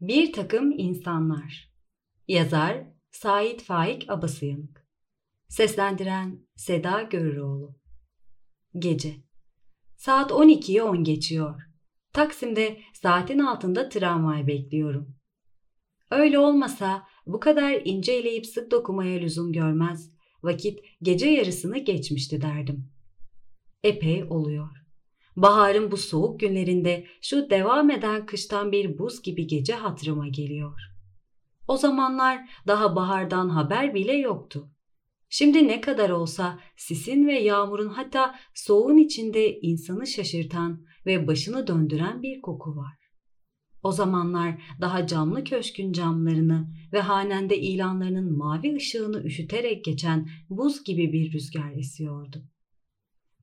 Bir takım insanlar. Yazar Sait Faik Abasıyanık. Seslendiren Seda Görüroğlu. Gece. Saat 12'yi 10 geçiyor. Taksim'de saatin altında tramvay bekliyorum. Öyle olmasa bu kadar ince eleyip sık dokumaya lüzum görmez, vakit gece yarısını geçmişti derdim. Epey oluyor. Baharın bu soğuk günlerinde şu devam eden kıştan bir buz gibi gece hatırıma geliyor. O zamanlar daha bahardan haber bile yoktu. Şimdi ne kadar olsa sisin ve yağmurun hatta soğuğun içinde insanı şaşırtan ve başını döndüren bir koku var. O zamanlar daha camlı köşkün camlarını ve hanende ilanlarının mavi ışığını üşüterek geçen buz gibi bir rüzgar esiyordu.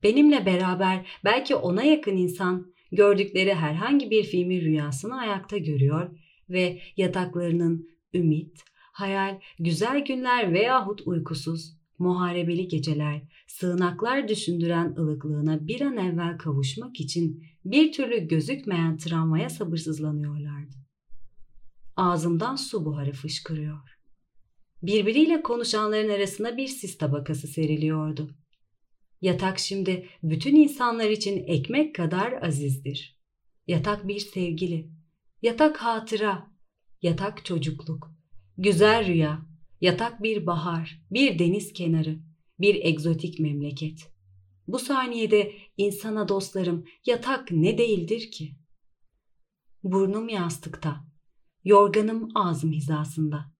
Benimle beraber belki ona yakın insan gördükleri herhangi bir filmi rüyasını ayakta görüyor ve yataklarının ümit, hayal, güzel günler veyahut uykusuz, muharebeli geceler, sığınaklar düşündüren ılıklığına bir an evvel kavuşmak için bir türlü gözükmeyen travmaya sabırsızlanıyorlardı. Ağzımdan su buharı fışkırıyor. Birbiriyle konuşanların arasına bir sis tabakası seriliyordu. Yatak şimdi bütün insanlar için ekmek kadar azizdir. Yatak bir sevgili, yatak hatıra, yatak çocukluk, güzel rüya, yatak bir bahar, bir deniz kenarı, bir egzotik memleket. Bu saniyede insana dostlarım yatak ne değildir ki? Burnum yastıkta, yorganım ağzım hizasında.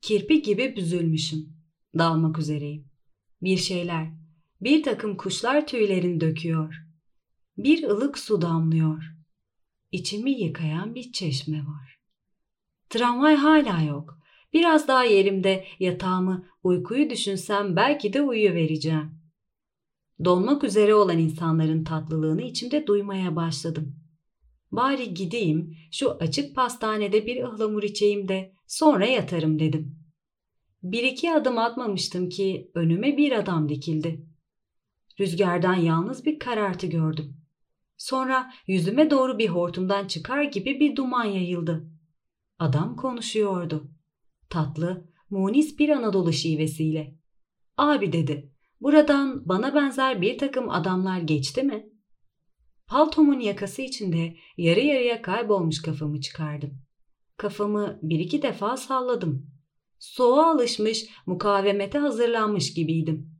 Kirpi gibi büzülmüşüm, dalmak üzereyim. Bir şeyler, bir takım kuşlar tüylerini döküyor. Bir ılık su damlıyor. İçimi yıkayan bir çeşme var. Tramvay hala yok. Biraz daha yerimde yatağımı, uykuyu düşünsem belki de uyuvereceğim. Donmak üzere olan insanların tatlılığını içimde duymaya başladım. Bari gideyim, şu açık pastanede bir ıhlamur içeyim de sonra yatarım dedim. Bir iki adım atmamıştım ki önüme bir adam dikildi. Rüzgardan yalnız bir karartı gördüm. Sonra yüzüme doğru bir hortumdan çıkar gibi bir duman yayıldı. Adam konuşuyordu. Tatlı, munis bir Anadolu şivesiyle. Abi dedi, buradan bana benzer bir takım adamlar geçti mi? Paltomun yakası içinde yarı yarıya kaybolmuş kafamı çıkardım. Kafamı bir iki defa salladım. Soğuğa alışmış, mukavemete hazırlanmış gibiydim.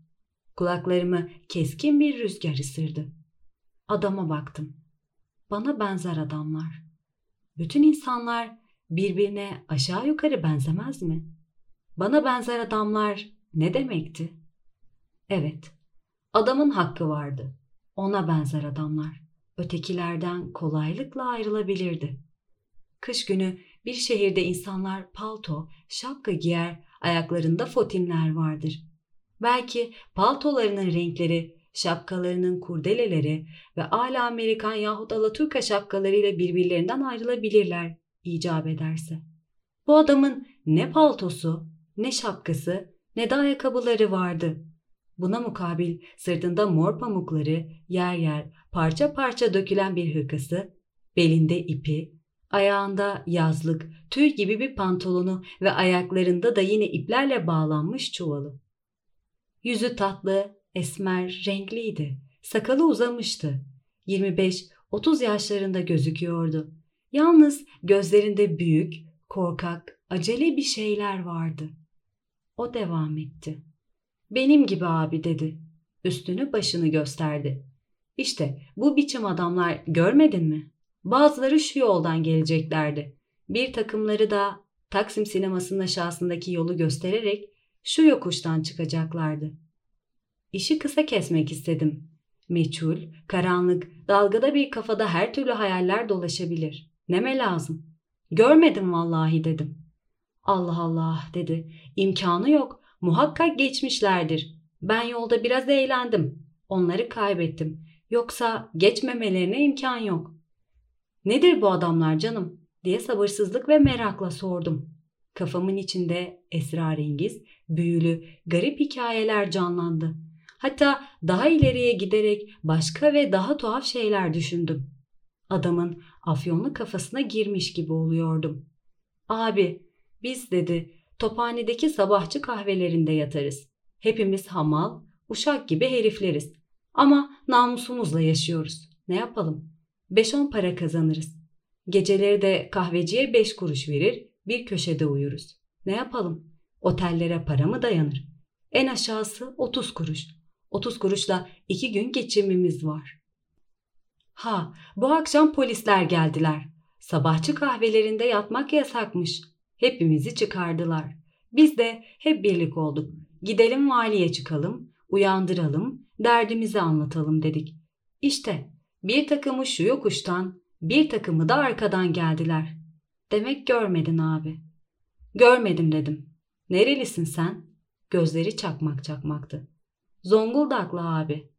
Kulaklarımı keskin bir rüzgar ısırdı. Adama baktım. Bana benzer adamlar. Bütün insanlar birbirine aşağı yukarı benzemez mi? Bana benzer adamlar ne demekti? Evet, adamın hakkı vardı. Ona benzer adamlar. Ötekilerden kolaylıkla ayrılabilirdi. Kış günü bir şehirde insanlar palto, şapka giyer, ayaklarında fotinler vardır. Belki paltolarının renkleri, şapkalarının kurdeleleri ve ala Amerikan yahut Alaturka şapkalarıyla birbirlerinden ayrılabilirler icap ederse. Bu adamın ne paltosu, ne şapkası, ne de ayakkabıları vardı. Buna mukabil sırtında mor pamukları, yer yer parça parça dökülen bir hırkası, belinde ipi, ayağında yazlık, tüy gibi bir pantolonu ve ayaklarında da yine iplerle bağlanmış çuvalı. Yüzü tatlı, esmer, renkliydi. Sakalı uzamıştı. 25-30 yaşlarında gözüküyordu. Yalnız gözlerinde büyük, korkak, acele bir şeyler vardı. O devam etti. Benim gibi abi dedi. Üstünü başını gösterdi. İşte bu biçim adamlar görmedin mi? Bazıları şu yoldan geleceklerdi. Bir takımları da Taksim sinemasının aşağısındaki yolu göstererek şu yokuştan çıkacaklardı. İşi kısa kesmek istedim. Meçhul, karanlık, dalgada bir kafada her türlü hayaller dolaşabilir. Neme lazım? Görmedim vallahi dedim. Allah Allah dedi. İmkanı yok. Muhakkak geçmişlerdir. Ben yolda biraz eğlendim. Onları kaybettim. Yoksa geçmemelerine imkan yok. Nedir bu adamlar canım? diye sabırsızlık ve merakla sordum. Kafamın içinde esrarengiz, büyülü, garip hikayeler canlandı. Hatta daha ileriye giderek başka ve daha tuhaf şeyler düşündüm. Adamın afyonlu kafasına girmiş gibi oluyordum. Abi biz dedi tophanedeki sabahçı kahvelerinde yatarız. Hepimiz hamal, uşak gibi herifleriz. Ama namusumuzla yaşıyoruz. Ne yapalım? 5-10 para kazanırız. Geceleri de kahveciye 5 kuruş verir, bir köşede uyuruz. Ne yapalım? Otellere para mı dayanır? En aşağısı 30 kuruş. 30 kuruşla iki gün geçimimiz var. Ha, bu akşam polisler geldiler. Sabahçı kahvelerinde yatmak yasakmış. Hepimizi çıkardılar. Biz de hep birlik olduk. Gidelim valiye çıkalım, uyandıralım, derdimizi anlatalım dedik. İşte bir takımı şu yokuştan, bir takımı da arkadan geldiler. Demek görmedin abi. Görmedim dedim. Nerelisin sen? Gözleri çakmak çakmaktı. Zonguldaklı abi.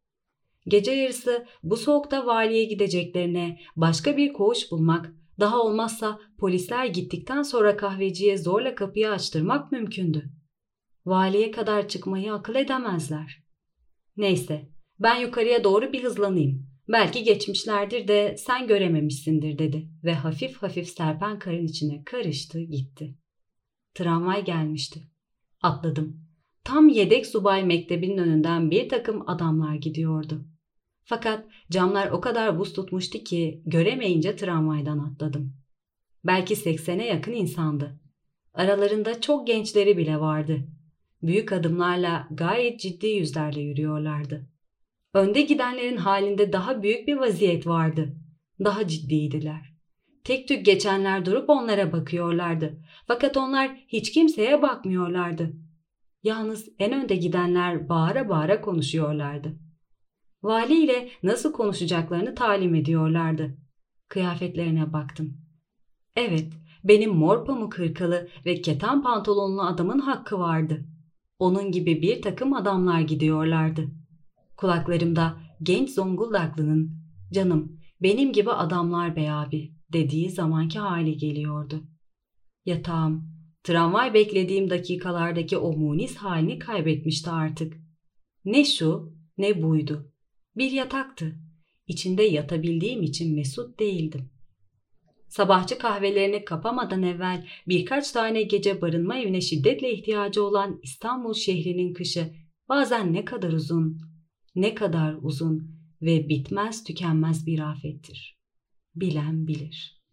Gece yarısı bu soğukta valiye gideceklerine başka bir koğuş bulmak, daha olmazsa polisler gittikten sonra kahveciye zorla kapıyı açtırmak mümkündü. Valiye kadar çıkmayı akıl edemezler. Neyse, ben yukarıya doğru bir hızlanayım. Belki geçmişlerdir de sen görememişsindir dedi ve hafif hafif serpen karın içine karıştı gitti. Tramvay gelmişti. Atladım. Tam yedek subay mektebinin önünden bir takım adamlar gidiyordu. Fakat camlar o kadar buz tutmuştu ki göremeyince tramvaydan atladım. Belki seksene yakın insandı. Aralarında çok gençleri bile vardı. Büyük adımlarla gayet ciddi yüzlerle yürüyorlardı. Önde gidenlerin halinde daha büyük bir vaziyet vardı. Daha ciddiydiler. Tek tük geçenler durup onlara bakıyorlardı. Fakat onlar hiç kimseye bakmıyorlardı. Yalnız en önde gidenler bağıra bağıra konuşuyorlardı. Vali ile nasıl konuşacaklarını talim ediyorlardı. Kıyafetlerine baktım. Evet, benim mor pamuk hırkalı ve keten pantolonlu adamın hakkı vardı. Onun gibi bir takım adamlar gidiyorlardı. Kulaklarımda genç Zonguldaklı'nın canım benim gibi adamlar be abi dediği zamanki hali geliyordu. Yatağım, tramvay beklediğim dakikalardaki o munis halini kaybetmişti artık. Ne şu ne buydu. Bir yataktı. İçinde yatabildiğim için mesut değildim. Sabahçı kahvelerini kapamadan evvel birkaç tane gece barınma evine şiddetle ihtiyacı olan İstanbul şehrinin kışı bazen ne kadar uzun, ne kadar uzun ve bitmez tükenmez bir afettir. Bilen bilir.''